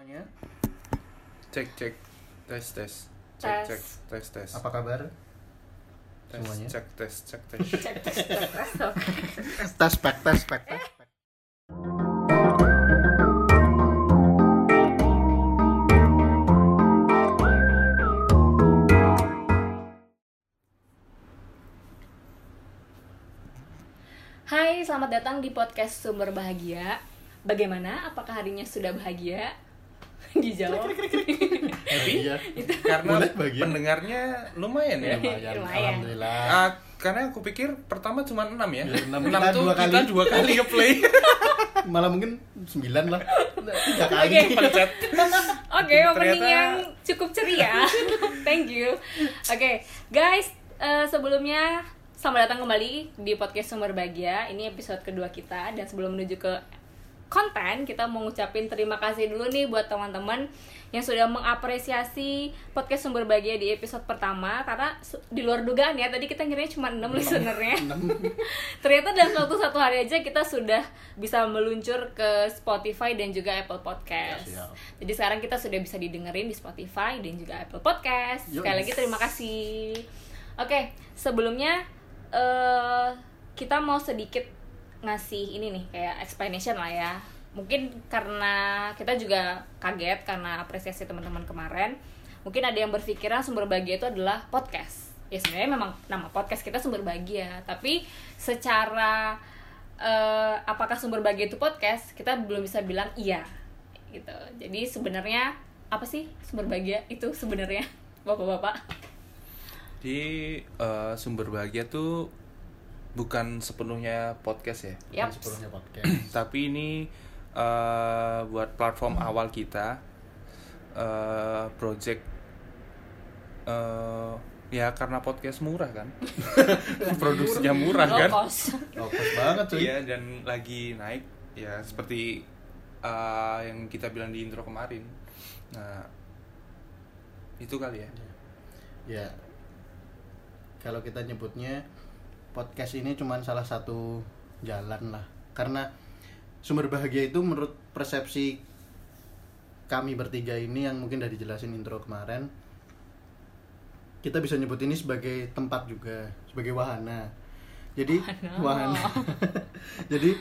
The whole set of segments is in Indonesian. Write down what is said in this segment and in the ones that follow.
semuanya. Cek cek tes tes cek Tes. cek tes tes Apa kabar? tes semuanya? cek tes cek tes Cek tes tes tes. Oke. Tes pek tes. Hai, selamat datang di podcast Sumber Bahagia. Bagaimana? Apakah harinya sudah bahagia? Dijawab. happy Iya. karena Boleh pendengarnya lumayan ya Lumayan. Lumayan. Alhamdulillah. Ah, karena aku pikir pertama cuma 6 ya Ya, enam. 6 Kita tuh dua kita kali. dua kali ngeplay Malah mungkin sembilan lah. Tiga kali. Oke. pencet Oke, opening Ternyata- yang cukup ceria. Thank you. Oke, guys, eh, sebelumnya selamat datang kembali di podcast Sumber Bahagia. Ini episode kedua kita dan sebelum menuju ke konten, kita mau ngucapin terima kasih dulu nih buat teman-teman yang sudah mengapresiasi podcast Sumber Bahagia di episode pertama karena di luar dugaan ya tadi kita ngiranya cuma 6 listenernya. Ternyata dalam waktu satu hari aja kita sudah bisa meluncur ke Spotify dan juga Apple Podcast. Ya, siap. Jadi sekarang kita sudah bisa didengerin di Spotify dan juga Apple Podcast. Sekali lagi terima kasih. Oke, sebelumnya eh kita mau sedikit ngasih ini nih kayak explanation lah ya. Mungkin karena kita juga kaget karena apresiasi teman-teman kemarin. Mungkin ada yang berpikiran sumber bahagia itu adalah podcast. Ya sebenarnya memang nama podcast kita sumber bahagia, tapi secara eh, apakah sumber bahagia itu podcast? Kita belum bisa bilang iya gitu. Jadi sebenarnya apa sih sumber bahagia itu sebenarnya bapak-bapak? di eh, sumber bahagia tuh bukan sepenuhnya podcast ya Yap. Sepenuhnya podcast. tapi ini eh, buat platform awal kita eh project eh ya karena podcast murah kan produksinya murah Low kan cost. Fokus banget cuy. iya dan lagi naik ya seperti eh, yang kita bilang di intro kemarin nah itu kali ya Ya. Kalau kita nyebutnya podcast ini cuma salah satu jalan lah. Karena sumber bahagia itu menurut persepsi kami bertiga ini yang mungkin udah dijelasin intro kemarin kita bisa nyebut ini sebagai tempat juga sebagai wahana jadi Wahana. wahana jadi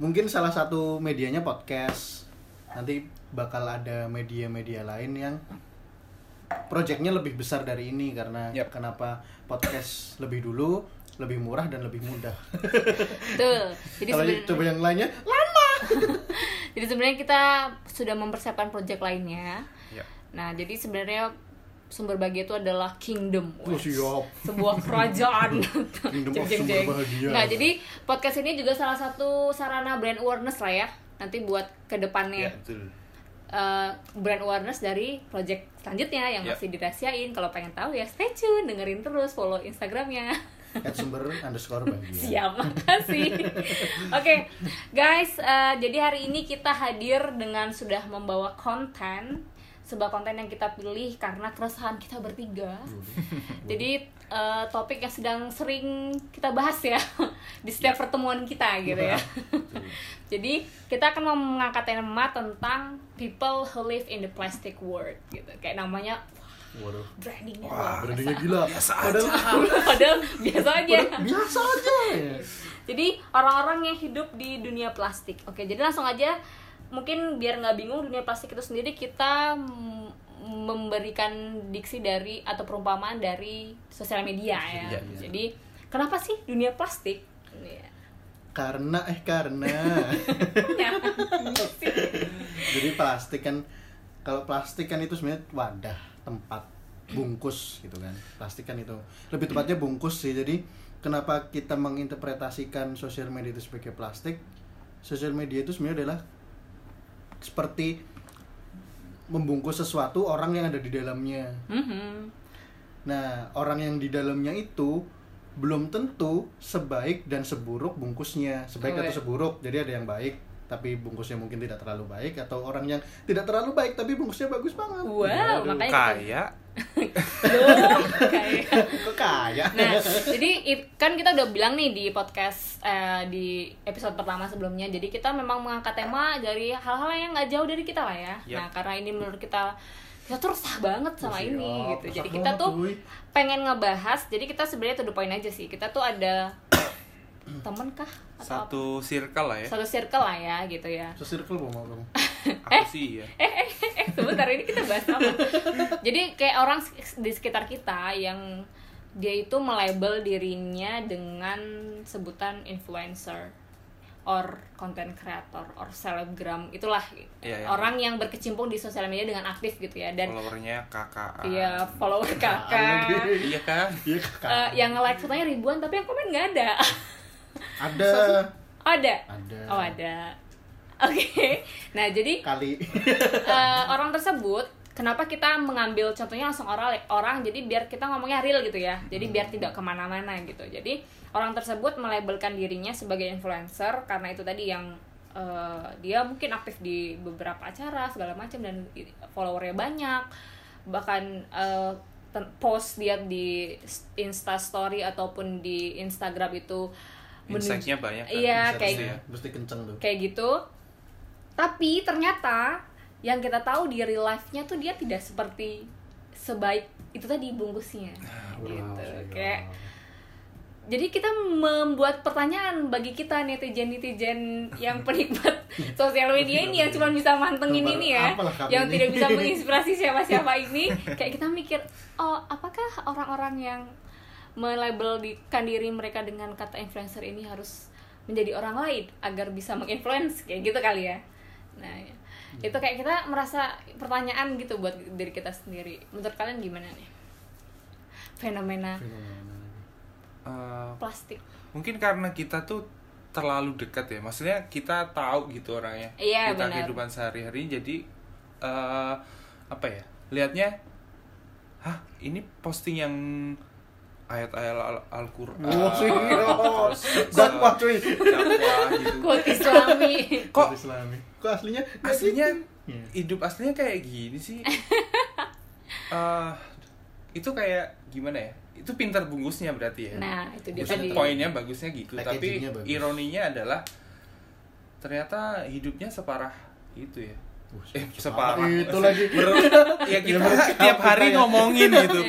mungkin salah satu medianya podcast nanti bakal ada media-media lain yang projectnya lebih besar dari ini karena Yap. kenapa podcast lebih dulu lebih murah dan lebih mudah Betul. Jadi kalau coba yang lainnya jadi sebenarnya kita sudah mempersiapkan project lainnya. ya Nah, jadi sebenarnya sumber bahagia itu adalah kingdom. Oh, siap. Sebuah kerajaan. Kingdom of Jeng, jeng, sumber jeng. bahagia. Nah, jadi podcast ini juga salah satu sarana brand awareness lah ya. Nanti buat ke depannya. ya betul eh, brand awareness dari project selanjutnya yang Ya. masih dirahasiain. Kalau pengen tahu ya stay tune, dengerin terus, follow Instagramnya. at sumber underscore bahagia Siap, makasih. Oke, guys, eh, jadi hari ini kita hadir dengan sudah membawa konten, sebuah konten yang kita pilih karena keresahan kita bertiga. Jadi eh, topik yang sedang sering kita bahas ya di setiap pertemuan kita gitu ya. Jadi kita akan mengangkat tema tentang people who live in the plastic world gitu. Kayak namanya waduh brandingnya Wah, brandingnya biasa. gila biasa padahal Padahal biasa aja. padahal biasa aja. Jadi orang-orang yang hidup di dunia plastik. Oke, jadi langsung aja mungkin biar nggak bingung dunia plastik itu sendiri kita memberikan diksi dari atau perumpamaan dari sosial media ya. Iya, iya. Jadi kenapa sih dunia plastik? Iya. karena eh karena jadi plastik kan kalau plastik kan itu sebenarnya wadah tempat bungkus gitu kan plastik kan itu lebih tepatnya bungkus sih jadi kenapa kita menginterpretasikan sosial media itu sebagai plastik sosial media itu sebenarnya adalah seperti membungkus sesuatu orang yang ada di dalamnya Mhm. Nah, orang yang di dalamnya itu belum tentu sebaik dan seburuk bungkusnya. Sebaik Oh, atau seburuk. Jadi ada yang baik, tapi bungkusnya mungkin tidak terlalu baik atau orang yang tidak terlalu baik tapi bungkusnya bagus banget Wow, Waduh, makanya- Kayak Loh, kayak kok kaya Nah, jadi it- kan kita udah bilang nih di podcast eh, di episode pertama sebelumnya. Jadi kita memang mengangkat tema dari hal-hal yang nggak jauh dari kita lah ya. Yap. Nah, karena ini menurut kita kita tuh resah banget sama Siap, ini gitu. Jadi kita tuh pengen ngebahas. Jadi kita sebenarnya to the point aja sih. Kita tuh ada temen kah atau apa? satu circle lah ya. satu circle lah ya gitu ya. sesirkel mau mau kamu Aku sih ya. eh sebentar ini kita bahas apa jadi kayak orang di sekitar kita yang dia itu melabel dirinya dengan sebutan influencer or content creator or selebgram itulah Iya, iya. orang yang berkecimpung di sosial media dengan aktif gitu ya dan Followernya kakak. iya follower kakak Iya kan? iya kakak Eh, yang like fotonya ribuan tapi yang komen nggak ada ada. Ada. Ada. Oh ada. Oke. Nah jadi kali. eh, orang tersebut kenapa kita mengambil contohnya langsung orang orang? Jadi biar kita ngomongnya real gitu ya. Jadi biar tidak ke mana-mana gitu. Jadi orang tersebut melabelkan dirinya sebagai influencer karena itu tadi yang eh, dia mungkin aktif di beberapa acara segala macam dan followernya banyak. Bahkan eh, ten- post dia di Insta Story ataupun di Instagram itu Insight-nya banyak kan? iya kayak ya, mesti kenceng tuh kayak gitu tapi ternyata yang kita tahu di real life-nya tuh dia tidak seperti sebaik itu tadi bungkusnya gitu Wow, kayak ya. jadi kita membuat pertanyaan bagi kita netizen netizen yang penikmat sosial media ini yang cuma bisa mantengin ini ya yang ini. tidak bisa menginspirasi siapa-siapa ini kayak kita mikir oh apakah orang-orang yang melabelkan diri mereka dengan kata influencer ini harus menjadi orang lain agar bisa menginfluence kayak gitu kali ya. Nah ya. itu kayak kita merasa pertanyaan gitu buat diri kita sendiri. Menurut kalian gimana nih? Fenomena Fenomena. Eh, plastik. mungkin karena kita tuh terlalu dekat ya. Maksudnya kita tahu gitu orangnya. Iya, kita benar. kehidupan sehari-hari jadi eh apa ya? Lihatnya hah ini posting yang ayat-ayat Al- Al-Qur'an. Oh, sih, oh. Dakwah, cuy. dakwah gitu. Quote islami. Kok Islami. Kok aslinya aslinya Iya. hidup aslinya kayak gini sih? Eh, itu kayak gimana ya? Itu pintar bungkusnya berarti ya? Nah itu dia tadi. poinnya bagusnya gitu tapi bagus. ironinya adalah ternyata hidupnya separah itu ya. Uh, eh separah. itu lagi. Menurut- ya kita tiap hari ya. ngomongin gitu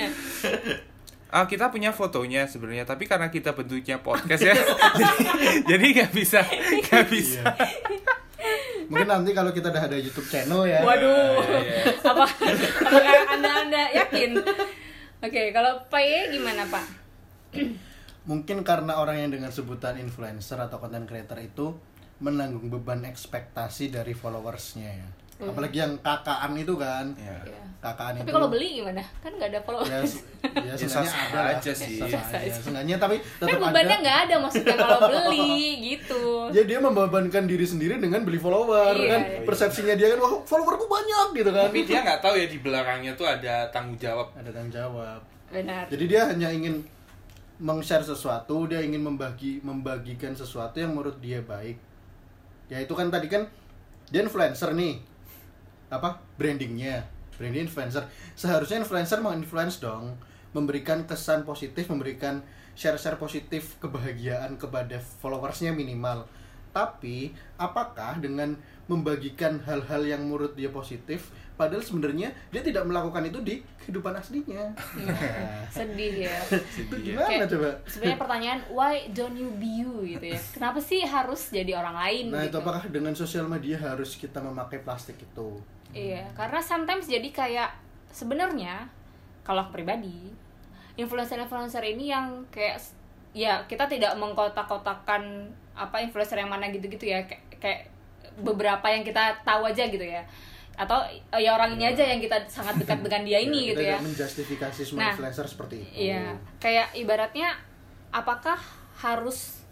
Ah, kita punya fotonya sebenarnya tapi karena kita bentuknya podcast ya jadi nggak bisa nggak bisa Iya. Mungkin nanti kalau kita udah ada YouTube channel ya. waduh Iya, iya. apa apakah anda anda yakin oke kalau pak Ye gimana pak Mungkin karena orang yang dengan sebutan influencer atau content creator itu menanggung beban ekspektasi dari followersnya ya. Apalagi yang kakaan itu kan. Iya. Ya. Kakaan tapi itu. kalau beli gimana kan nggak ada follow ya, kan ya, Ya, sah-sah ada aja sih. Seenggaknya tapi kan tetap bebannya ada. nggak ada maksudnya kalau beli gitu Ya dia membebankan diri sendiri dengan beli follower Iya, kan. iya. Persepsinya dia kan wah followerku banyak gitu kan. tapi dia nggak tahu ya di belakangnya tuh ada tanggung jawab ada tanggung jawab. benar Jadi dia hanya ingin meng-share sesuatu, dia ingin membagi membagikan sesuatu yang menurut dia baik. Ya itu kan tadi kan dia influencer nih. Apa? Brandingnya. Branding influencer. Seharusnya influencer menginfluence dong, memberikan kesan positif, memberikan share-share positif kebahagiaan kepada followersnya minimal. Tapi apakah dengan membagikan hal-hal yang menurut dia positif, padahal sebenarnya dia tidak melakukan itu di kehidupan aslinya. sedih ya itu Iya. gimana Kayak, coba? sebenarnya pertanyaan why don't you be you gitu ya kenapa sih harus jadi orang lain Nah gitu itu apakah dengan sosial media harus kita memakai plastik itu? Iya, karena sometimes jadi kayak sebenarnya kalau aku pribadi influencer-influencer ini yang kayak ya kita tidak mengkotak-kotakan apa influencer yang mana gitu-gitu ya kayak, kayak beberapa yang kita tahu aja gitu ya. Atau eh, ya orang ini aja yang kita sangat dekat dengan dia ini kita gitu ya. menjustifikasi semua Nah, influencer seperti itu. Iya, kayak ibaratnya apakah harus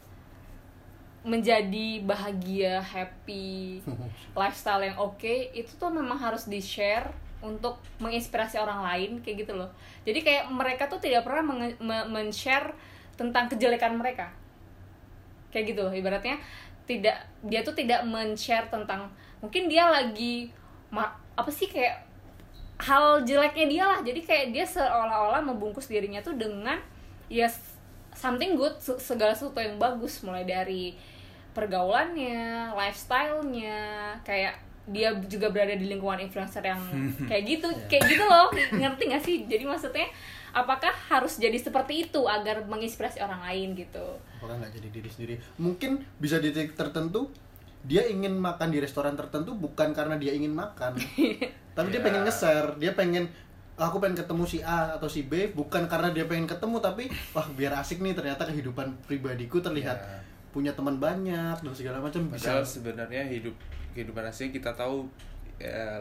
menjadi bahagia, happy, lifestyle yang oke itu tuh memang harus di-share untuk menginspirasi orang lain kayak gitu loh. Jadi kayak mereka tuh tidak pernah men-share tentang kejelekan mereka. Kayak gitu, ibaratnya tidak dia tuh tidak men-share tentang mungkin dia lagi apa sih kayak hal jeleknya dia lah jadi kayak dia seolah-olah membungkus dirinya tuh dengan ya something good se- segala sesuatu yang bagus mulai dari pergaulannya lifestyle-nya kayak dia juga berada di lingkungan influencer yang kayak gitu kayak gitu loh. Ngerti gak sih? Jadi maksudnya apakah harus jadi seperti itu agar menginspirasi orang lain gitu? Apakah nggak jadi diri sendiri? Mungkin bisa di titik tertentu dia ingin makan di restoran tertentu bukan karena dia ingin makan. Tapi dia Ya. pengen nge-share dia pengen aku pengen ketemu si A atau si B bukan karena dia pengen ketemu tapi wah biar asik nih ternyata kehidupan pribadiku terlihat Ya. Punya teman banyak dan segala macam bisa sebenarnya hidup kehidupan asli kita tahu ya,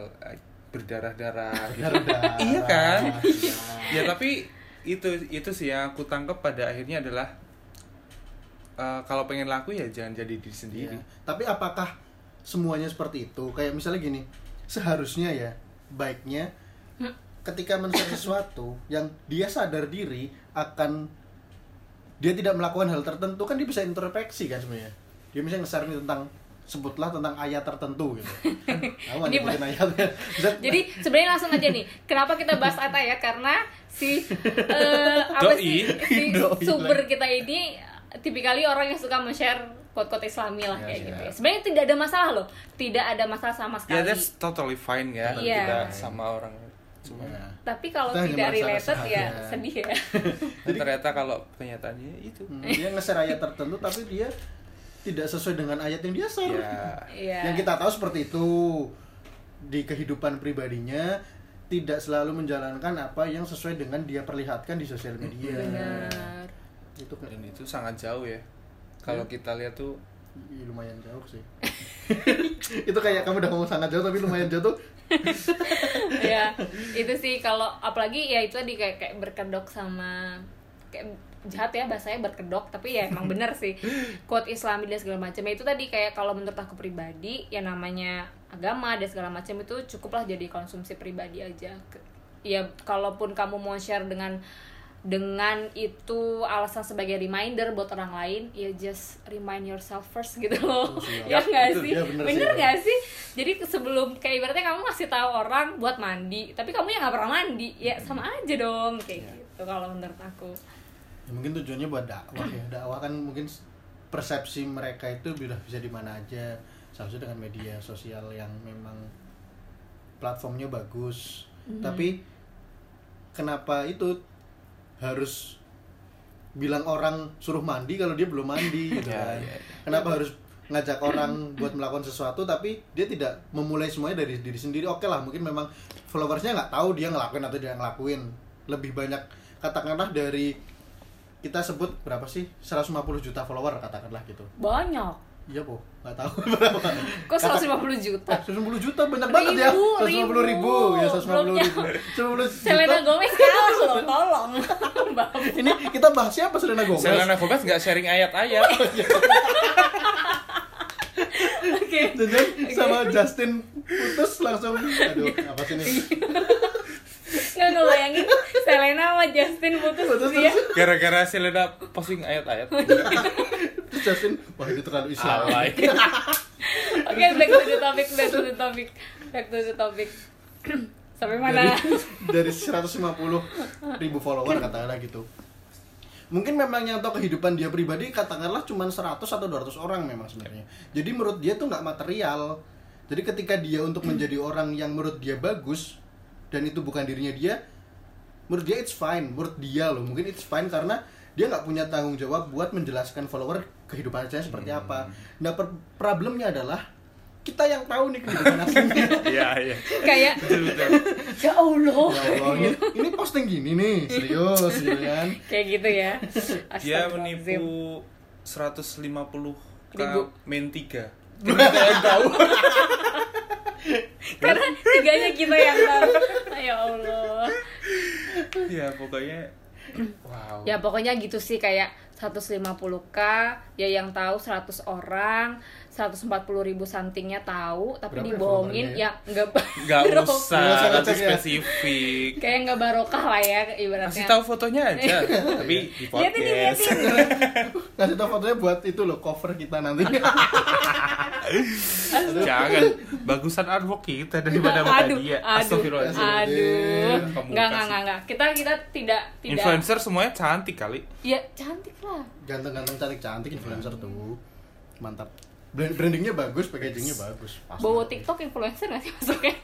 berdarah-darah gitu. Darah-darah. Iya kan? Iya. ya tapi itu itu sih yang aku tangkap pada akhirnya adalah eh, kalau pengen laku ya jangan jadi diri sendiri. Iya. Tapi apakah semuanya seperti itu? Kayak misalnya gini, seharusnya ya baiknya ketika men-share sesuatu yang dia sadar diri akan dia tidak melakukan hal tertentu kan dia bisa introspeksi kan sebenarnya. Dia bisa nge-share nih tentang sebutlah tentang ayat tertentu gitu. Aku Ini ayatnya. Jadi sebenarnya langsung aja nih, kenapa kita bahas Atta ya? Karena si eh, apa Doi. sih si sumber kita ini tipikali orang yang suka men-share quote-quote Islami lah Ya, kayak ya. gitu. ya. Sebenarnya tidak ada masalah loh, tidak ada masalah sama Ya sekali. that's totally fine ya Iya. kita sama orang cuma Ya. Tapi kalau tidak related ya aja. sedih ya. dan ternyata kalau kenyataannya itu Hmm, dia nge-share ayat tertentu tapi dia tidak sesuai dengan ayat yang dia share. ya Iya. yang kita tahu seperti itu di kehidupan pribadinya tidak selalu menjalankan apa yang sesuai dengan dia perlihatkan di sosial media Benar. itu kan dan itu sangat jauh ya kalau kita lihat tuh Ih, lumayan jauh sih. Itu kayak kamu udah ngomong sangat jauh tapi lumayan jauh tuh. Ya itu sih. Kalau apalagi ya itu tadi kayak kayak berkedok sama kayak jahat ya bahasanya berkedok tapi ya emang bener sih. Quote islami dan segala macam. Ya itu tadi kayak kalau menurut aku pribadi ya namanya agama dan segala macam itu cukuplah jadi konsumsi pribadi aja. Ya kalaupun kamu mau share dengan dengan itu alasan sebagai reminder buat orang lain ya just remind yourself first gitu loh. Ya. Ya. nggak Betul, sih ya. bener nggak sih? Jadi sebelum kayak ibaratnya kamu ngasih tahu orang buat mandi tapi kamu yang nggak pernah mandi ya sama aja dong kayak Ya. gitu kalau menurut aku. Ya, mungkin tujuannya buat dakwah ya. Dakwah kan mungkin persepsi mereka itu bisa bisa di mana aja. Seharusnya dengan media sosial yang memang platformnya bagus. Tapi kenapa itu harus bilang orang suruh mandi kalau dia belum mandi gitu Ya, kan. ya, ya. kenapa harus ngajak orang buat melakukan sesuatu tapi dia tidak memulai semuanya dari diri sendiri. Oke lah mungkin memang followersnya nggak tahu dia ngelakuin atau dia ngelakuin. Lebih banyak katakanlah dari kita sebut berapa sih? 150 juta follower katakanlah gitu. Banyak iya po nggak tahu berapa. Kok 150 juta? 150 juta banyak banget ya. Ribu, 150 ribu, ribu. ya 150 Belum ribu. 150 Selena juta. Gomez kalah loh tolong. Ini kita bahas siapa Selena Gomez? Selena Gomez nggak sharing ayat-ayat. Oke. Dan sama Justin putus langsung. Aduh apa sih ini nggak ngebayangin Selena sama Justin putus Putus ya gara-gara Selena posting ayat-ayat. Terus Justin wah itu terlalu Islam Oke, back to the topic, back to the topic, back to the topic. Sampai mana? dari, dari 150 ribu follower katakanlah gitu. Mungkin memang yang tahu kehidupan dia pribadi katakanlah cuma 100 atau 200 orang memang sebenarnya. Jadi menurut dia tuh nggak material. Jadi ketika dia untuk menjadi orang yang menurut dia bagus dan itu bukan dirinya dia menurut dia it's fine menurut dia loh mungkin it's fine karena dia nggak punya tanggung jawab buat menjelaskan follower kehidupan saya seperti apa nah per- problemnya adalah kita yang tahu nih kehidupan aslinya iya iya Kayak ya Allah. Ya Allah, ini, ini posting gini nih, serius gitu kan. Kayak gitu ya. dia menipu 150 k Ribu. main 3 Karena tiganya kita yang tahu. Ya Allah. ya pokoknya wow Ya pokoknya gitu sih kayak 150k ya yang tahu 100 orang 140 ribu somethingnya tahu tapi Berapa ya dibohongin ya nggak Nggak. Nggak usah ngecek ya. spesifik. kayak nggak barokah lah ya ibaratnya Kasih tahu fotonya aja, tapi di liatin podcast. liatin Kasih tau fotonya buat itu loh cover kita nanti. Jangan, bagusan artwork kita daripada aduh, dia. aduh, Astagfirullahaladzim. aduh, nggak nggak nggak nggak. Kita kita tidak tidak. Influencer semuanya cantik kali. Ya cantik lah. Ganteng-ganteng cantik-cantik influencer tuh. Mantap. Brand- Brandingnya bagus, packagingnya bagus. Pasti. Bawa TikTok influencer nggak sih masuknya?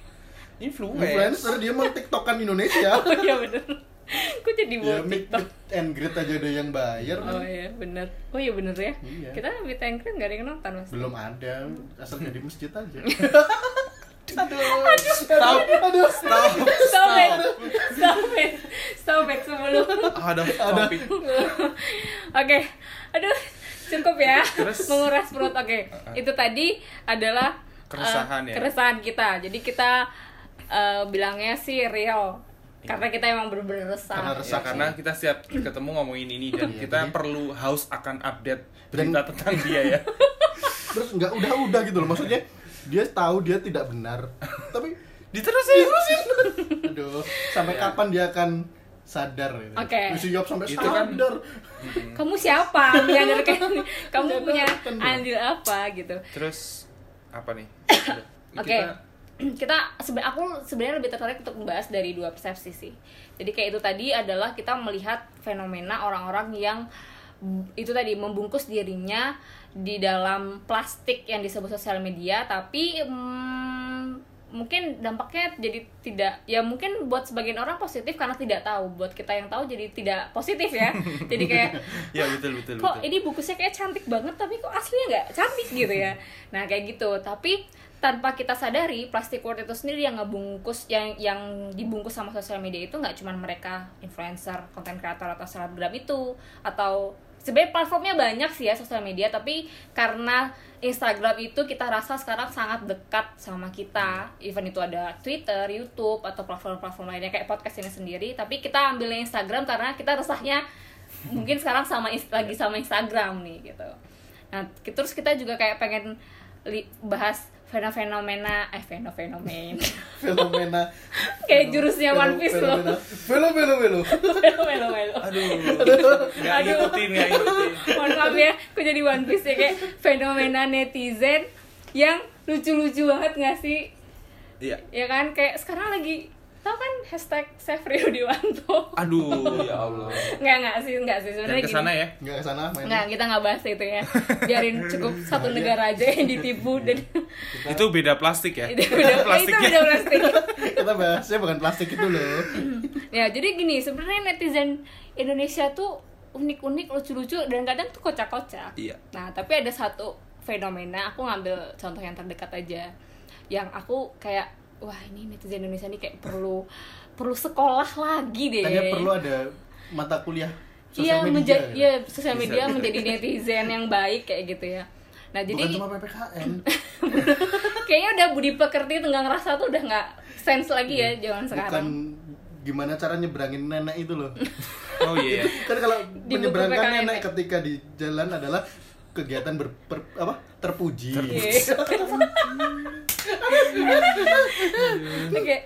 Influencer dia mau tiktokan Indonesia. Oh iya bener. Kok jadi ya bawa meet, TikTok? meet and greet aja ada yang bayar. Oh iya bener. Oh iya bener ya. Iya. Kita meet and greet nggak ada yang nonton mas. Belum ada, asal jadi masjid aja. aduh, stop, aduh, stop. Stop it, stop it, stop it sebelum. Ada topik. Oke, aduh cukup ya Terus? menguras perut. Oke, itu tadi adalah Keresahan ya? keresahan kita. Jadi kita eh, bilangnya sih real karena kita emang bener-bener resah. Karena Ya, resah karena kita siap ketemu ngomongin ini dan Iya, kita jadi- perlu haus akan update Dan- berita tentang dia ya. Terus nggak udah-udah gitu loh, maksudnya dia tahu dia tidak benar, tapi Diterusin. aduh, sampai kapan dia akan sadar gitu. Oke. Mesti jawab sampai Itu kan- sadar. Kamu siapa? Menyadarkan kamu Menyadarkan punya dong. andil apa gitu. Terus apa nih? Oke. Kita kita sebenarnya aku sebenarnya lebih tertarik untuk membahas dari dua persepsi sih. Jadi kayak itu tadi adalah kita melihat fenomena orang-orang yang itu tadi membungkus dirinya di dalam plastik yang disebut sosial media, tapi mm, mungkin dampaknya jadi tidak ya mungkin buat sebagian orang positif karena tidak tahu. Buat kita yang tahu jadi tidak positif ya. Jadi kayak ya betul betul kok betul. ini bungkusnya kayak cantik banget tapi kok aslinya nggak cantik? Gitu ya. Nah kayak gitu. Tapi tanpa kita sadari plastic world itu sendiri yang ngebungkus yang yang dibungkus sama sosial media itu nggak cuman mereka influencer konten kreator atau selebgram itu atau sebenarnya platformnya banyak sih ya sosial media tapi karena Instagram itu kita rasa sekarang sangat dekat sama kita. Even itu ada Twitter, YouTube atau platform-platform lainnya kayak podcast ini sendiri. Tapi kita ambilnya Instagram karena kita resahnya mungkin sekarang sama lagi sama Instagram nih gitu. Nah terus kita juga kayak pengen bahas fenomena eh fenomena Fenomena. kayak jurusnya One Piece loh Fenomena. Velo. fenomena Aduh. Nggak Aduh. ngikutin, nggak ngikutin. mohon maaf ya aku jadi One Piece ya kayak fenomena netizen yang lucu-lucu banget gak sih Iya. ya kan kayak sekarang lagi tau kan hashtag Save Rio Dewanto Aduh, ya Allah. nggak nggak sih nggak sih sebenarnya ke sana gini ya. Nggak ke sana main. nggak kita nggak bahas itu ya biarin cukup satu negara aja yang ditipu dan Itu beda plastik ya. itu udah itu Plastiknya. udah plastik Kita bahasnya bukan plastik itu loh. ya jadi gini sebenarnya netizen Indonesia tuh unik-unik lucu-lucu dan kadang tuh kocak-kocak Iya. nah tapi ada satu fenomena aku ngambil contoh yang terdekat aja yang aku kayak wah ini netizen Indonesia ini kayak perlu perlu sekolah lagi deh Kayaknya perlu ada mata kuliah iya sosial media. menjadi iya sosial media bisa. menjadi netizen yang baik kayak gitu ya nah jadi Bukan cuma PPKN. kayaknya udah budi pekerti tenggang rasa tuh udah nggak sense lagi ya zaman Bukan sekarang gimana cara nyebrangin nenek itu loh. Oh iya. kan kalau menyeberangkan nenek ketika di jalan adalah kegiatan ber, per- apa terpuji. Iya. Oke.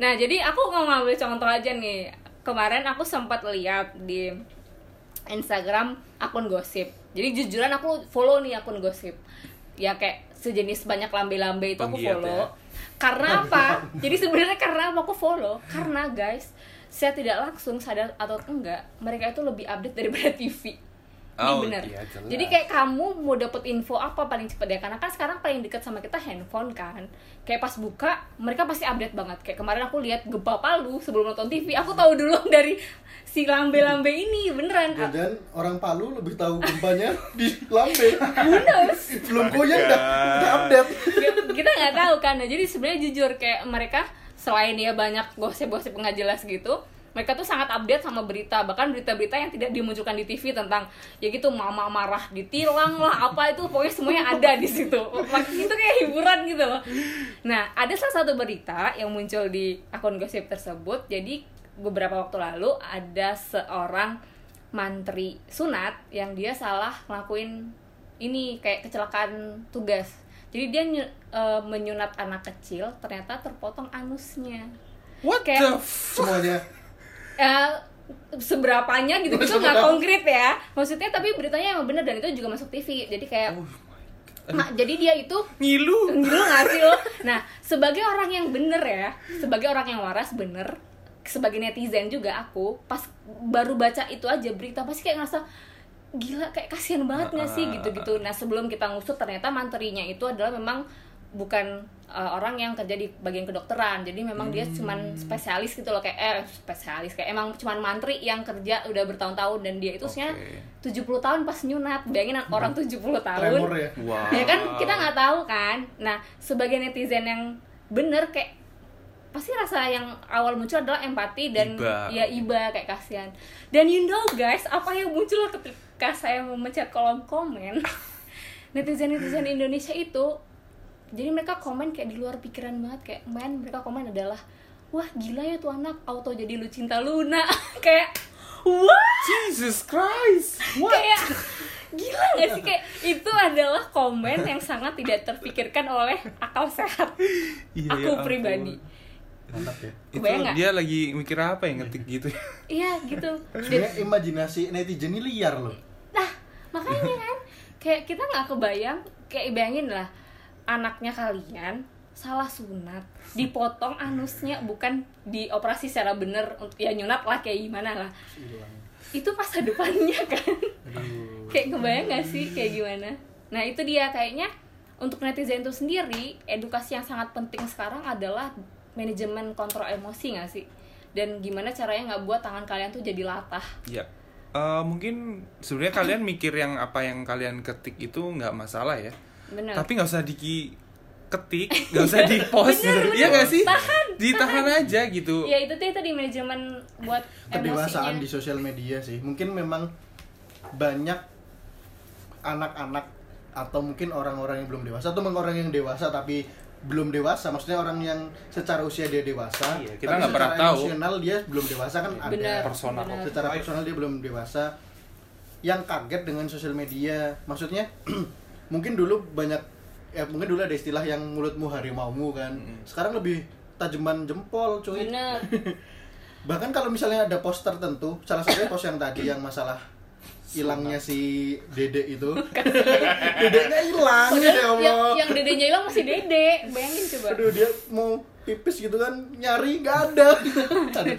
nah, jadi aku mau ngambil contoh aja nih. Kemarin aku sempat lihat di Instagram akun gosip. Jadi jujuran aku follow nih akun gosip. Ya kayak sejenis banyak lambe-lambe itu aku follow. ya. Karena apa? Jadi sebenarnya karena apa aku follow? Karena guys, saya tidak langsung sadar atau enggak, mereka itu lebih update daripada TV. Ini Oh, bener. iya, jelas. Jadi kayak kamu mau dapet info apa paling cepet ya? Karena kan sekarang paling dekat sama kita handphone kan. Kayak pas buka, mereka pasti update banget. Kayak kemarin aku lihat gempa Palu sebelum nonton TV, aku tahu dulu dari si lambe-lambe ini beneran. Ah, Dan orang Palu lebih tahu gempanya di Lambe. Knows? Belum goyang dah, udah update. kita nggak tahu kan. Nah, jadi sebenarnya jujur kayak mereka selain ya banyak gosip-gosip nggak jelas gitu, mereka tuh sangat update sama berita bahkan berita-berita yang tidak dimunculkan di TV tentang ya gitu mama marah ditilang lah apa itu pokoknya semuanya ada di situ. Maksudnya itu kayak hiburan gitu loh. Nah ada salah satu berita yang muncul di akun gosip tersebut. Jadi beberapa waktu lalu ada seorang mantri sunat yang dia salah ngelakuin ini kayak kecelakaan tugas. Jadi dia eh, menyunat anak kecil ternyata terpotong anusnya. What Kayak- the f- semuanya ya seberapanya gitu itu nggak konkret ya maksudnya tapi beritanya emang bener dan itu juga masuk TV jadi kayak Oh Nah, jadi dia itu Ngilu. Ngilu gak sih lo? Nah, sebagai orang yang bener ya Sebagai orang yang waras bener Sebagai netizen juga aku Pas baru baca itu aja berita Pasti kayak ngerasa Gila kayak kasihan banget gak sih Ah. gitu-gitu Nah sebelum kita ngusut ternyata manterinya itu adalah memang Bukan uh, orang yang kerja di bagian kedokteran Jadi memang dia Hmm. cuman spesialis gitu loh Kayak eh spesialis Kayak emang cuman mantri yang kerja udah bertahun-tahun Dan dia itu Oke. 70 tahun pas nyunat Bayangin orang 70 tahun tremor ya Wow. ya kan kita nggak tahu kan nah sebagai netizen yang bener kayak pasti rasa yang awal muncul adalah empati dan Iba. ya iba kayak kasihan dan you know guys apa yang muncul ketika saya memencet kolom komen netizen netizen Indonesia itu jadi mereka komen kayak di luar pikiran banget kayak men mereka komen adalah wah gila ya tuh anak auto jadi lu cinta Luna kayak wah Jesus Christ. kayak gila gak sih? Kayak itu adalah komen yang sangat tidak terpikirkan oleh akal sehat Iya, aku ya pribadi. Mantap ya. Itu dia lagi mikir apa ya ngetik gitu ya? iya gitu. Dan- sebenarnya imajinasi netizen ini liar loh. Nah makanya kan kayak kita nggak kebayang kayak bayangin lah anaknya kalian salah sunat dipotong anusnya bukan dioperasi secara bener untuk ya nyunat lah kayak gimana lah. Itu masa depannya kan. Kayak kebayang gak sih kayak gimana? Nah itu dia kayaknya untuk netizen itu sendiri edukasi yang sangat penting sekarang adalah manajemen kontrol emosi gak sih? Dan gimana caranya nggak buat tangan kalian tuh jadi latah? Ya. Eh, mungkin sebenarnya kalian mikir yang apa yang kalian ketik itu nggak masalah ya. Bener Tapi nggak usah di ketik, nggak usah di post. Iya nggak sih? Tahan, Ditahan aja gitu. ya itu tuh tadi manajemen buat kedewasaan di sosial media sih mungkin memang banyak anak-anak atau mungkin orang-orang yang belum dewasa atau orang yang dewasa tapi belum dewasa maksudnya orang yang secara usia dia dewasa Iya, kita tapi nggak pernah secara tahu. emosional dia belum dewasa kan ada Bener, personal. bener. secara personal dia belum dewasa yang kaget dengan sosial media maksudnya mungkin dulu banyak ya mungkin dulu ada istilah yang mulutmu harimaumu kan. Sekarang lebih tajaman jempol cuy. Bener. Bahkan kalau misalnya ada pos tertentu salah satunya pos yang tadi yang masalah hilangnya si dede itu. Dedeknya hilang ya Padahal yang, Allah. yang dedenya hilang masih dede bayangin coba. Aduh dia mau pipis gitu kan nyari nggak ada. Aduh.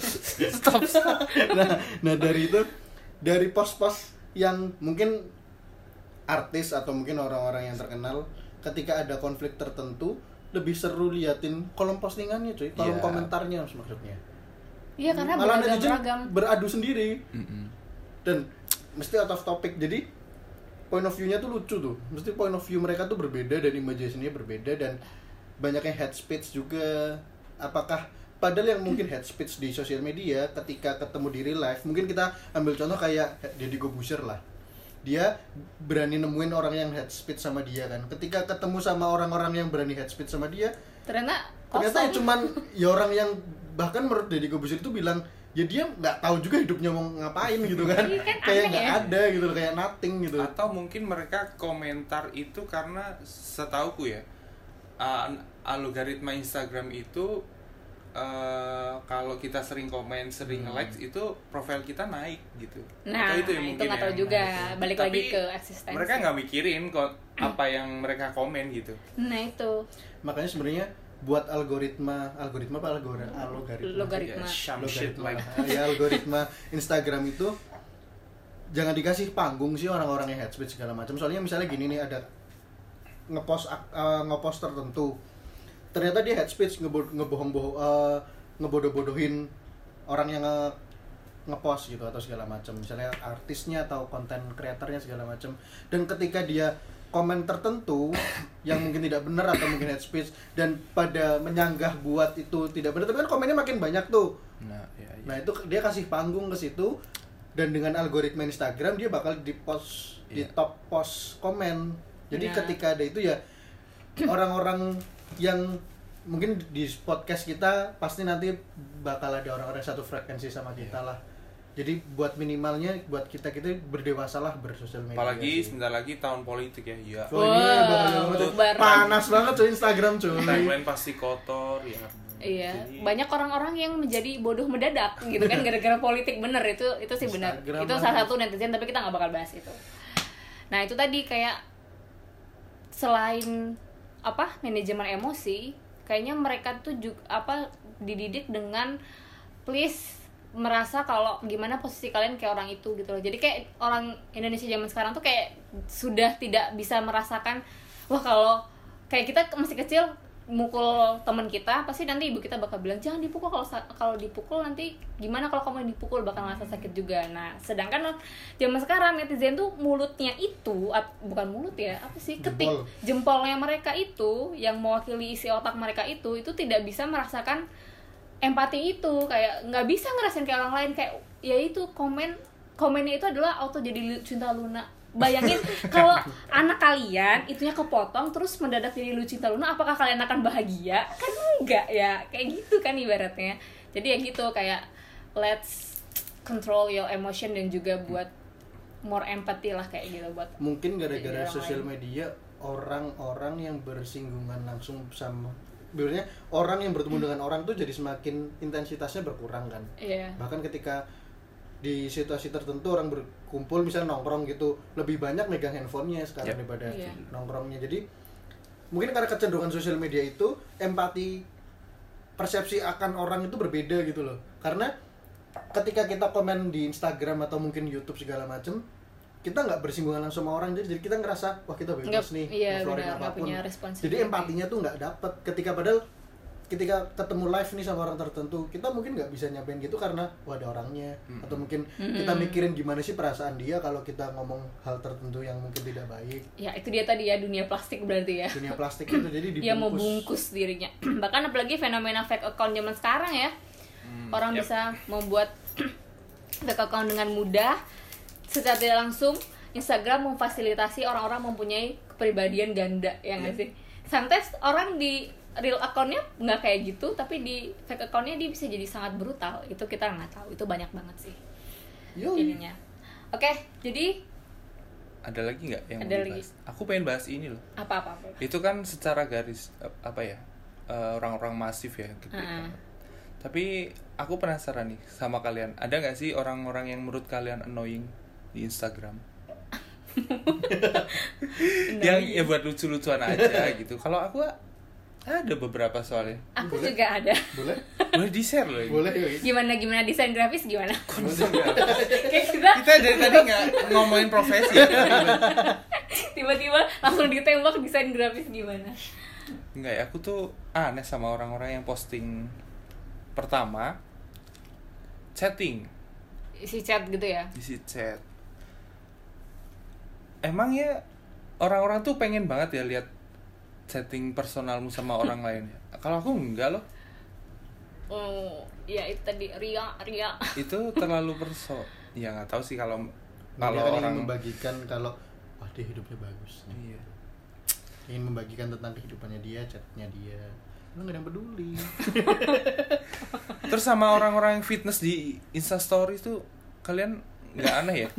Stop. nah nah dari itu dari pos-pos yang mungkin artis atau mungkin orang-orang yang terkenal ketika ada konflik tertentu lebih seru liatin kolom postingannya cuy. Kolom Iya. komentarnya maksudnya. Iya karena malah beragam beradu sendiri. Mm-mm. dan mesti out of topic. Jadi point of view-nya tuh lucu tuh. Mesti point of view mereka tuh berbeda dan imagination-nya berbeda dan banyaknya head speech juga. Apakah padahal yang mungkin head speech di sosial media ketika ketemu di real life mungkin kita ambil contoh kayak Deddy Gobusher lah dia berani nemuin orang yang head speech sama dia kan. Ketika ketemu sama orang-orang yang berani head speech sama dia ternyata ternyata ya cuman ya orang yang bahkan menurut Deddy Gobusir itu bilang ya dia nggak tahu juga hidupnya mau ngapain gitu kan. Iya kan, kayak nggak ya. ada gitu loh, kayak nothing gitu. Atau mungkin mereka komentar itu karena setauku ya uh, algoritma Instagram itu uh, kalau kita sering komen, sering Hmm. likes itu profil kita naik gitu. nah Atau itu, yang mungkin nggak tahu yang- juga. balik Tapi lagi ke eksistensi. Mereka nggak mikirin kok apa yang mereka komen gitu. nah itu. Makanya sebenarnya buat algoritma algoritma apa? Algoritma algoritma. Logaritma. Ya, Logaritma. like. Ya algoritma. Instagram itu jangan dikasih panggung sih orang-orang yang head speech segala macam. Soalnya misalnya gini nih ada ngepost eh, ngepost tertentu ternyata dia head speech ngebo- ngebohong-bohong eh, ngebodoh-bodohin orang yang nge ngepost gitu atau segala macam misalnya artisnya atau konten kreatornya segala macam dan ketika dia komen tertentu yang mungkin tidak benar atau mungkin head speech dan pada menyanggah buat itu tidak benar tapi kan komennya makin banyak tuh Nah, ya, ya. Nah itu dia kasih panggung ke situ dan dengan algoritma Instagram dia bakal di post di Iya. top post komen. Jadi Nah. ketika ada itu ya orang-orang yang mungkin di podcast kita pasti nanti bakal ada orang-orang satu frekuensi sama kita lah. jadi buat minimalnya buat kita kita berdewasalah bersosial media apalagi sih. sebentar lagi tahun politik ya iya bahaya banget. panas banget tuh Instagram cuy timeline pasti kotor ya Iya, Jadi- banyak orang-orang yang menjadi bodoh mendadak gitu kan gara-gara politik bener itu itu sih benar. Instagram Itu salah satu netizen tapi kita nggak bakal bahas itu. Nah itu tadi kayak selain apa manajemen emosi, kayaknya mereka tuh juga apa dididik dengan please merasa kalau gimana posisi kalian kayak orang itu gitu loh. Jadi kayak orang Indonesia zaman sekarang tuh kayak sudah tidak bisa merasakan wah kalau kayak kita masih kecil mukul teman kita pasti nanti ibu kita bakal bilang jangan dipukul kalau kalau dipukul nanti gimana kalau kamu dipukul bakal ngerasa sakit juga. Nah sedangkan zaman sekarang netizen tuh mulutnya itu ap- bukan mulut ya apa sih ketik Jempol. jempolnya mereka itu yang mewakili isi otak mereka itu itu tidak bisa merasakan empati itu. Kayak nggak bisa ngerasain kayak orang lain kayak ya itu komen komennya itu adalah auto jadi cinta Luna bayangin kalau anak kalian itunya kepotong terus mendadak jadi lu cinta Luna apakah kalian akan bahagia? Kan enggak ya. Kayak gitu kan ibaratnya. Jadi ya gitu kayak let's control your emotion dan juga buat more empathy lah kayak gitu buat mungkin gara-gara sosial media orang-orang yang bersinggungan langsung sama sebenarnya orang yang bertemu dengan orang tuh jadi semakin intensitasnya berkurang kan. Iya. bahkan ketika di situasi tertentu orang berkumpul misalnya nongkrong gitu lebih banyak megang handphonenya sekarang Yap. daripada Iya. nongkrongnya. Jadi mungkin karena kecenderungan sosial media itu empati persepsi akan orang itu berbeda gitu loh. Karena ketika kita komen di Instagram atau mungkin YouTube segala macem kita nggak bersinggungan langsung sama orang. Jadi jadi kita ngerasa wah kita bebas Nggak- nih iya, benar, apa pun. jadi empatinya tuh nggak dapet. Ketika padahal ketika ketemu live nih sama orang tertentu kita mungkin nggak bisa nyampein gitu karena wah ada orangnya. Atau mungkin kita mikirin gimana sih perasaan dia kalau kita ngomong hal tertentu yang mungkin tidak baik. Ya itu dia tadi ya dunia plastik berarti ya. Dunia plastik itu jadi dibungkus yang mau bungkus dirinya. Bahkan apalagi fenomena fake account zaman sekarang ya. Orang yep. bisa membuat fake account dengan mudah secara tidak langsung Instagram memfasilitasi orang-orang mempunyai kepribadian ganda ya nggak sih? Sometimes orang di real accountnya nggak kayak gitu tapi di fake accountnya dia bisa jadi sangat brutal itu kita nggak tahu itu banyak banget sih Yoi. ininya oke jadi ada lagi nggak yang Ada mau lagi. aku pengen bahas ini loh apa apa, apa? itu kan secara garis apa ya eh, orang-orang masif ya gede Heeh. banget. tapi aku penasaran nih sama kalian ada nggak sih orang-orang yang menurut kalian annoying di Instagram yang ya buat lucu-lucuan aja gitu kalau aku ada beberapa soalnya aku Boleh? juga ada boleh boleh di share loh ini. boleh yoi. gimana gimana desain grafis gimana Enggak. kayak kita kita dari tadi nggak ngomongin profesi ya. tiba-tiba langsung ditembak desain grafis gimana Enggak ya, aku tuh aneh sama orang-orang yang posting pertama chatting isi chat gitu ya isi chat. Emang ya orang-orang tuh pengen banget ya lihat chatting personalmu sama orang lain ya. Kalau aku enggak loh. oh ya itu tadi ria ria Itu terlalu perso. Ya nggak tahu sih kalau kalau dia kan orang ingin membagikan kalau wah dia hidupnya bagus Iya. ingin membagikan tentang kehidupannya dia chatnya dia lu nggak ada yang peduli Terus sama orang-orang yang fitness di Insta Story tuh kalian nggak aneh ya?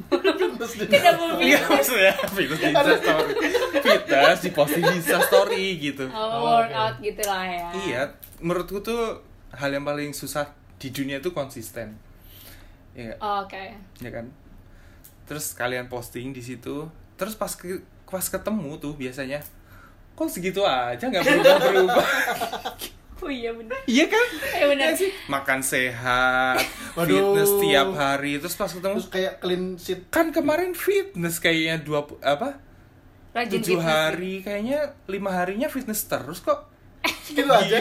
Tidak mau Iya maksudnya fitness di Insta Story. Fitness di posting di Insta Story gitu. oh, Oh, workout gitu lah ya Iya, menurutku tuh hal yang paling susah di dunia itu konsisten. Iya nggak? Oh, oke Ya kan? Terus kalian posting di situ, terus pas ke, pas ketemu tuh biasanya kok segitu aja nggak berubah berubah oh iya bener. Iya kan? Iya benar. Iya sih. Makan sehat Waduh. fitness tiap hari terus pas ketemu terus kayak clean sheet. Kan kemarin fitness kayaknya dua apa? Rajin tujuh fitness hari kayaknya lima harinya fitness terus kok. Gitu aja.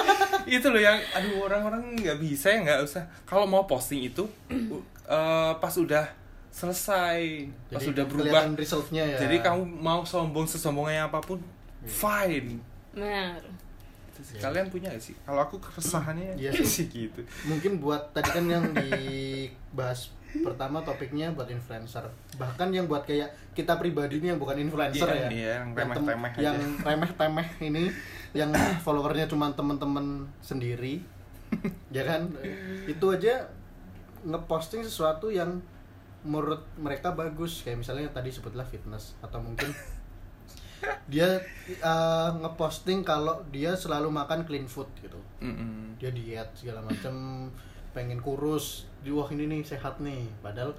Itu loh yang aduh orang-orang nggak bisa ya nggak usah. Kalau mau posting itu u- eh, pas udah selesai pas Jadi udah berubah. kelihatan resultnya ya. Jadi kamu mau sombong sesombongnya apa pun fine. Benar Itu sih. kalian punya gak sih? Kalau aku keresahannya Iya sih. sih. gitu mungkin buat tadi kan yang dibahas pertama topiknya buat influencer. Bahkan yang buat kayak kita pribadi ini yang bukan influencer Iya, ya. iya, yang tem- remeh-temeh aja. yang remeh-temeh ini yang followernya cuma temen-temen sendiri. Ya kan? Itu aja ngeposting sesuatu yang menurut mereka bagus. Kayak misalnya tadi sebutlah fitness atau mungkin dia uh, ngeposting kalau dia selalu makan clean food gitu. Mm-mm. dia diet segala macam pengen kurus. Di wah ini nih sehat nih. Padahal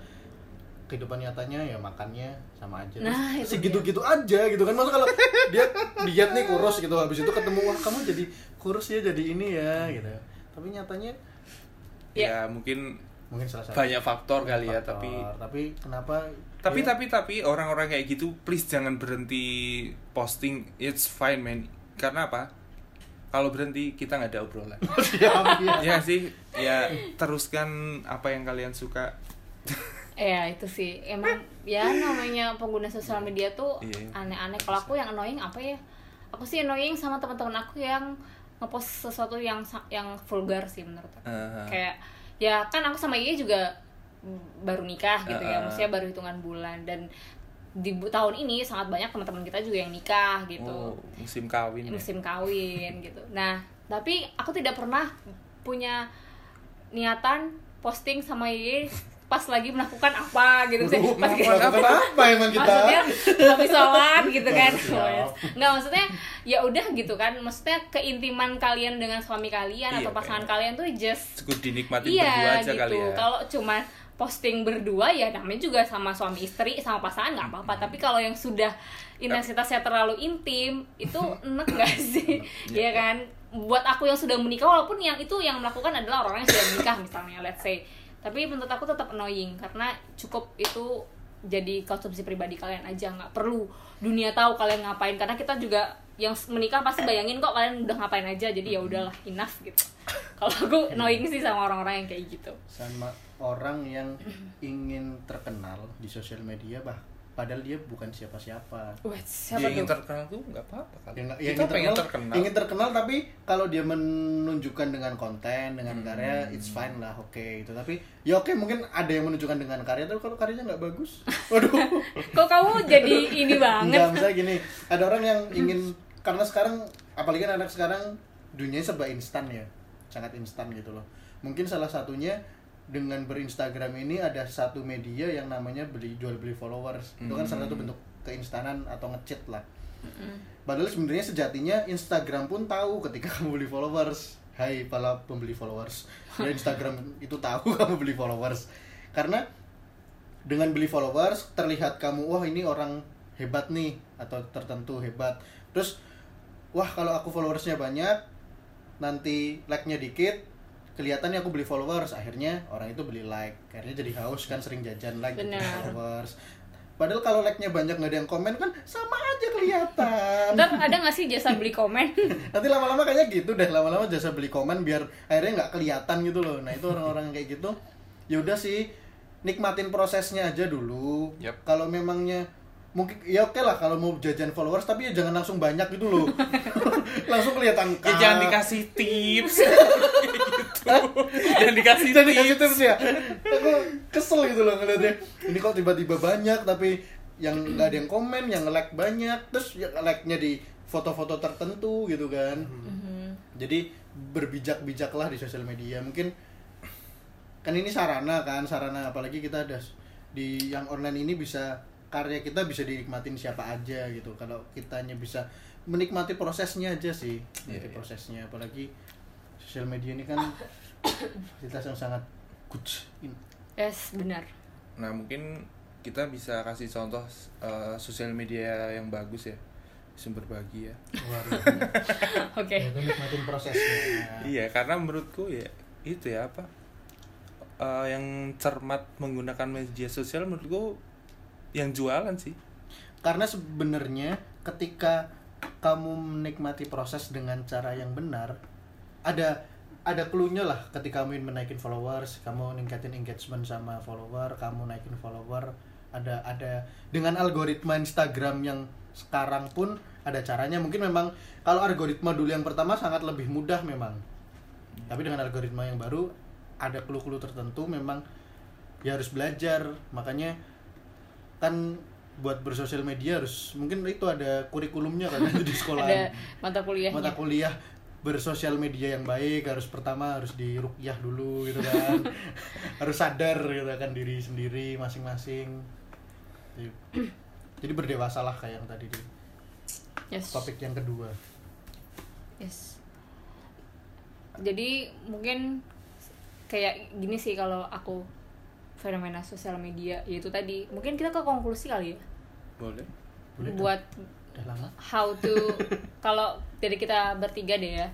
kehidupan nyatanya ya makannya sama aja. Nah, segitu-gitu aja gitu kan. Masa kalau dia diet nih kurus gitu habis itu ketemu wah kamu jadi kurus ya jadi ini ya gitu. Tapi nyatanya ya. mungkin mungkin salah satu banyak faktor kali ya faktor. tapi tapi kenapa tapi dia- tapi tapi orang-orang kayak gitu please jangan berhenti posting it's fine man karena apa kalau berhenti kita nggak ada obrolan iya. ya sih ya teruskan apa yang kalian suka Ya itu sih emang ya namanya pengguna sosial media tuh Iya. aneh-aneh. Kalau aku yang annoying apa ya? Aku sih annoying sama teman-teman aku yang ngepost sesuatu yang yang vulgar sih menurut aku. Eh, Kayak ya kan aku sama Iya juga baru nikah gitu ya, Uh-uh. maksudnya baru hitungan bulan dan di tahun ini sangat banyak teman-teman kita juga yang nikah gitu oh, musim kawin ya. musim kawin gitu. Nah, tapi aku tidak pernah punya niatan posting sama Yeye pas lagi melakukan apa gitu sih. Pas Melakukan apa emang kita maksudnya habis sholat gitu kan. Nggak maksudnya ya udah gitu kan. Maksudnya keintiman kalian dengan suami kalian Iya, atau pasangan kayak- kalian tuh just cukup dinikmatin berdua iya aja gitu. kali ya Kalau cuma posting berdua ya namanya juga sama suami istri sama pasangan nggak apa-apa. Hmm. Tapi kalau yang sudah intensitasnya terlalu intim itu enak gak sih? Iya. ya kan? Buat aku yang sudah menikah walaupun yang itu yang melakukan adalah orang yang sudah menikah misalnya let's say. Tapi menurut aku tetap annoying karena cukup itu jadi konsumsi pribadi kalian aja nggak perlu dunia tahu kalian ngapain. Karena kita juga yang menikah pasti bayangin kok kalian udah ngapain aja jadi ya udahlah enough gitu. Kalau aku annoying sih sama orang-orang yang kayak gitu. Sama orang yang ingin terkenal di sosial media bah padahal dia bukan siapa-siapa Wah, dia siapa ingin tuh? terkenal tuh nggak apa-apa kali yang, yang kita ingin terkenal, terkenal ingin terkenal tapi kalau dia menunjukkan dengan konten dengan Hmm. karya it's fine lah oke itu tapi ya oke mungkin ada yang menunjukkan dengan karya tapi kalau karyanya nggak bagus waduh Kok kamu jadi ini banget? Enggak, misalnya gini, ada orang yang ingin karena sekarang apalagi kan anak sekarang dunia serba instan ya. Sangat instan gitu loh. Mungkin salah satunya dengan berinstagram ini ada satu media yang namanya beli jual beli followers. Itu kan salah satu bentuk keinstanan atau ngechat lah. Padahal sebenarnya sejatinya Instagram pun tahu ketika kamu beli followers. Hai para pembeli followers. Ya Instagram itu tahu kamu beli followers. Karena dengan beli followers terlihat kamu wah ini orang hebat nih atau tertentu hebat terus wah kalau aku followersnya banyak nanti like-nya dikit kelihatan nih aku beli followers akhirnya orang itu beli like akhirnya jadi haus kan sering jajan like gitu, Benar. followers padahal kalau like-nya banyak nggak ada yang komen kan sama aja kelihatan Ntar ada gak sih jasa beli komen? nanti lama-lama kayaknya gitu deh lama-lama jasa beli komen biar akhirnya nggak kelihatan gitu loh nah itu orang-orang kayak gitu ya udah sih nikmatin prosesnya aja dulu Yap. kalau memangnya mungkin ya oke lah kalau mau jajan followers tapi ya jangan langsung banyak gitu loh. Langsung kelihatan ya jangan dikasih tips. Gitu. Jangan dikasih jangan dikasih tips. tips ya. Aku kesel gitu loh ngeliatnya. Ini kok tiba-tiba banyak tapi yang nggak ada yang komen yang like banyak terus ya like-nya di foto-foto tertentu gitu kan. Jadi berbijak-bijaklah di sosial media. Mungkin kan ini sarana kan sarana apalagi kita ada di yang online ini bisa karya kita bisa dinikmatin siapa aja gitu kalau kitanya bisa menikmati prosesnya aja sih menikmati Iya, iya. prosesnya apalagi sosial media ini kan fasilitas yang sangat good in- Yes, benar. nah mungkin kita bisa kasih contoh eh, sosial media yang bagus ya sumber bahagia. Oke. itu nikmatin prosesnya iya karena menurutku ya itu ya apa eh, yang cermat menggunakan media sosial menurutku yang jualan sih. Karena sebenarnya ketika kamu menikmati proses dengan cara yang benar ada ada clue-nya lah ketika kamu ingin menaikin followers kamu ningkatin engagement sama follower kamu naikin follower ada ada dengan algoritma Instagram yang sekarang pun ada caranya. Mungkin memang kalau algoritma dulu yang pertama sangat lebih mudah memang. Tapi dengan algoritma yang baru ada clue-clue tertentu memang ya harus belajar. Makanya kan buat bersosial media harus mungkin itu ada kurikulumnya kan di sekolah. Ada mata kuliahnya. mata kuliah bersosial media yang baik harus pertama harus dirukyah dulu gitu kan. Harus sadar gitu kan diri sendiri masing-masing. Jadi, jadi berdewasalah kayak yang tadi di yes. topik yang kedua. Yes. Jadi mungkin kayak gini sih kalau aku fenomena sosial media yaitu tadi. Mungkin kita ke konklusi kali ya. Boleh. Boleh buat udah lama. how to kalau dari kita bertiga deh ya.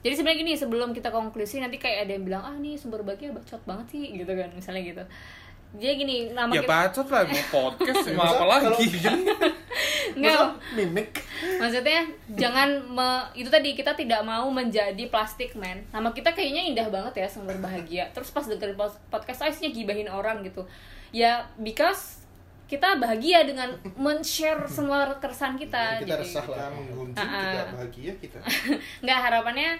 Jadi sebenarnya gini sebelum kita konklusi nanti kayak ada yang bilang ah nih sumber bahagia bacot banget sih gitu kan misalnya gitu jadi gini nama ya kita bacot lah mau podcast mau apa Kalau lagi Nggak. mimik maksudnya jangan me- itu tadi kita tidak mau menjadi plastik man nama kita kayaknya indah banget ya sumber bahagia. Terus pas dengerin podcast isinya gibahin orang gitu. Ya because kita bahagia dengan men-share semua keresahan kita kita jadi resah lah kita menggunjing ah. tidak bahagia kita. Nggak harapannya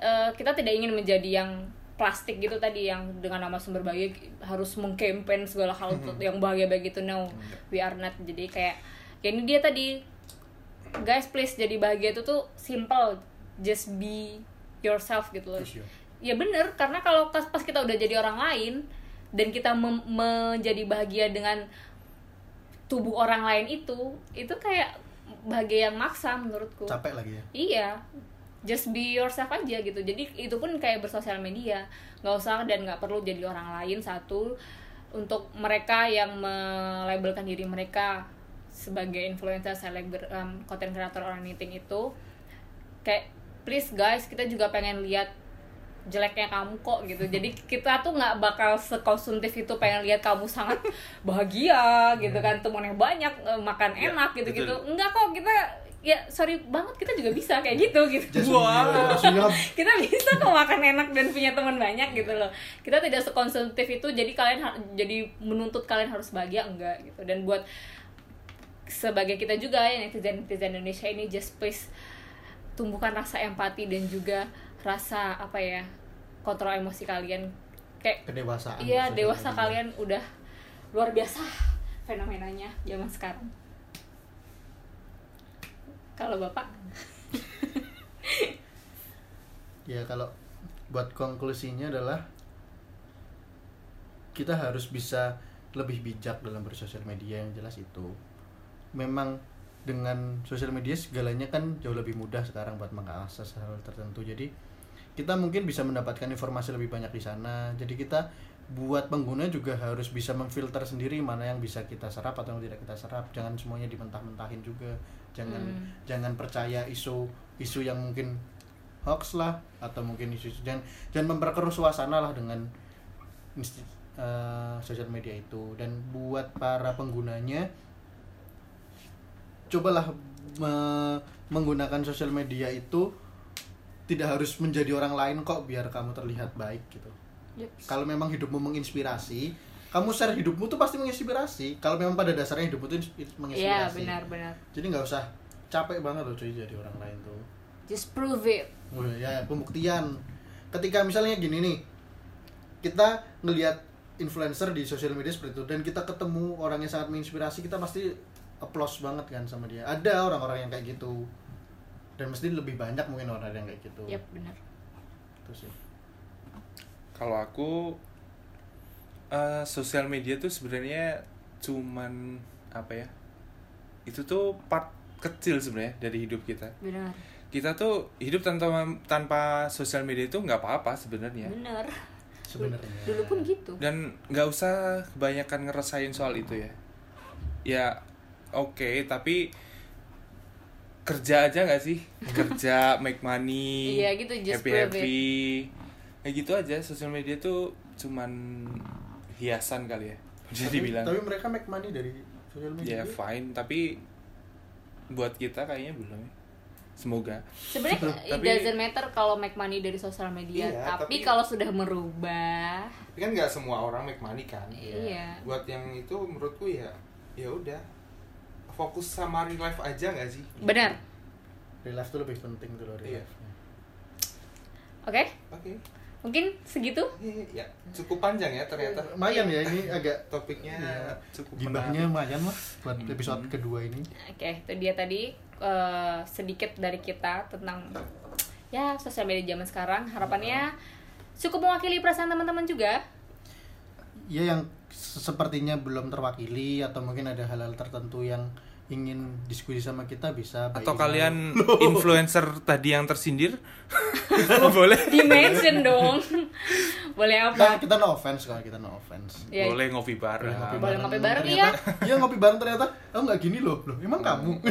eh, kita tidak ingin menjadi yang plastik gitu tadi yang dengan nama sumber bahagia harus mengkampen segala hal tuh yang bahagia begitu no. We are not. Jadi kayak ya ini dia tadi. Guys please jadi bahagia itu tuh simple. Just be yourself gitu loh. Ya bener karena kalau pas pas kita udah jadi orang lain dan kita menjadi bahagia dengan tubuh orang lain itu itu kayak bahagia yang maksa menurutku. Capek lagi ya? Iya, just be yourself aja gitu. Jadi itu pun kayak bersosial media, nggak usah dan nggak perlu jadi orang lain satu. Untuk mereka yang melabelkan diri mereka sebagai influencer, selebgram, content creator or anything itu, kayak please guys, kita juga pengen lihat jeleknya kamu kok gitu. Jadi kita tuh nggak bakal sekonsumtif itu pengen lihat kamu sangat bahagia gitu kan, temennya banyak, eh, makan Ya, enak gitu-gitu. betul. Enggak kok kita ya sorry banget kita juga bisa kayak gitu gitu. Be yourself. kita bisa kok makan enak dan punya teman banyak gitu loh. Kita tidak sekonsumtif itu jadi kalian jadi menuntut kalian harus bahagia enggak gitu. Dan buat sebagai kita juga ya netizen netizen Indonesia ini just please tumbuhkan rasa empati dan juga rasa apa ya kontrol emosi kalian kayak kedewasaan iya dewasa media. kalian udah luar biasa fenomenanya zaman sekarang kalau bapak? Ya kalau buat konklusinya adalah kita harus bisa lebih bijak dalam bersosial media yang jelas itu. Memang dengan sosial media segalanya kan jauh lebih mudah sekarang buat mengakses hal tertentu. Jadi kita mungkin bisa mendapatkan informasi lebih banyak di sana. Jadi kita buat pengguna juga harus bisa memfilter sendiri mana yang bisa kita serap atau yang tidak kita serap. Jangan semuanya dimentah-mentahin juga. Jangan Hmm. jangan percaya isu isu yang mungkin hoax lah atau mungkin isu dan jangan memperkeruh suasana lah dengan eh, sosial media itu. Dan buat para penggunanya cobalah me- menggunakan sosial media itu tidak harus menjadi orang lain kok biar kamu terlihat baik gitu kalau memang hidupmu menginspirasi kamu share hidupmu tuh pasti menginspirasi. Kalau memang pada dasarnya hidupmu tuh ins- iya menginspirasi benar-benar jadi nggak usah capek banget loh cuy jadi orang lain tuh. Just prove it. Wah, ya pembuktian. Ketika misalnya gini nih kita ngelihat influencer di sosial media seperti itu dan kita ketemu orang yang sangat menginspirasi kita pasti applause banget kan sama dia. Ada orang-orang yang kayak gitu. Dan mesti lebih banyak mungkin orang yang kayak gitu. Yep benar. Itu sih kalau aku eh, sosial media tuh sebenarnya cuman apa ya itu tuh part kecil sebenarnya dari hidup kita. Benar. Kita tuh hidup tanpa tanpa sosial media itu nggak apa-apa sebenarnya. Benar. Sebenarnya. Dulu pun gitu. Dan nggak usah kebanyakan ngerasain soal itu ya. Ya oke tapi kerja aja nggak sih? Kerja make money Iya, gitu, just happy it. Kayak gitu aja sosial media tuh cuman hiasan kali ya bisa tapi, dibilang. tapi mereka make money dari sosial media? Ya fine tapi buat kita kayaknya belum ya. Semoga. Sebenarnya it Tapi- doesn't matter kalau make money dari sosial media Iya, tapi, tapi- kalau sudah merubah tapi kan nggak semua orang make money kan? Iya. buat yang itu menurutku ya ya udah. Fokus sama real life aja nggak sih? Benar. Real life tuh lebih penting tuh loh real Iya. life-nya. oke? Oke mungkin segitu? Ya cukup panjang ya ternyata. Lumayan ya ini agak topiknya Iya. cukup gibahnya lumayan lah buat Hmm. episode kedua ini. Oke itu dia tadi eh, sedikit dari kita tentang ya sosial media zaman sekarang. Harapannya cukup mewakili perasaan teman-teman juga. Ya yang sepertinya belum terwakili atau mungkin ada hal-hal tertentu yang ingin diskusi sama kita bisa Atau email. kalian influencer tadi yang tersindir? Boleh. dimension dong boleh Nah, apa kita no offense kalau kita no offense Ya, Boleh ngopi bareng. Boleh ngopi Boleh ngopi bareng, ternyata, iya ngopi bareng ternyata oh nggak gini loh loh emang kamu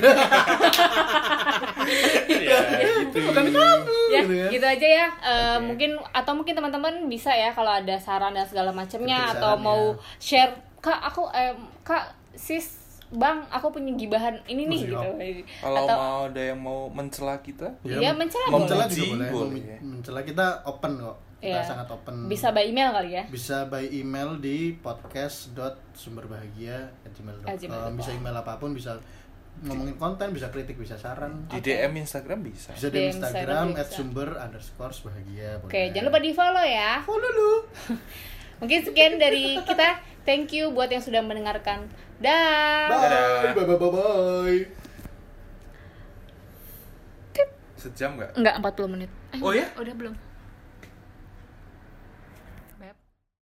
Ya, gitu. bukan kamu ya gitu kan. gitu aja ya Eh, Oke. mungkin atau mungkin teman-teman bisa ya kalau ada saran dan segala macamnya atau mau ya. share kak aku eh, kak sis bang aku punya gibahan ini nih gitu Kalau atau mau ada yang mau mencela kita, Iya, mencela mau mencela boleh. juga boleh. Mau Boleh. mencela kita open kok kita Iya. sangat open bisa by email kali ya bisa by email di podcast.sumberbahagia@gmail.com gmail.com. bisa email apa pun bisa ngomongin konten bisa kritik bisa saran di Oke. DM Instagram bisa. bisa Di Instagram Instagram bisa. at sumber underscore bahagia oke jangan lupa di follow ya follow lu mungkin sekian dari kita. Thank you buat yang sudah mendengarkan. Dah. Bye. Bye bye bye, bye. Sejam nggak? enggak 40 menit. Eh, Oh ya? udah belum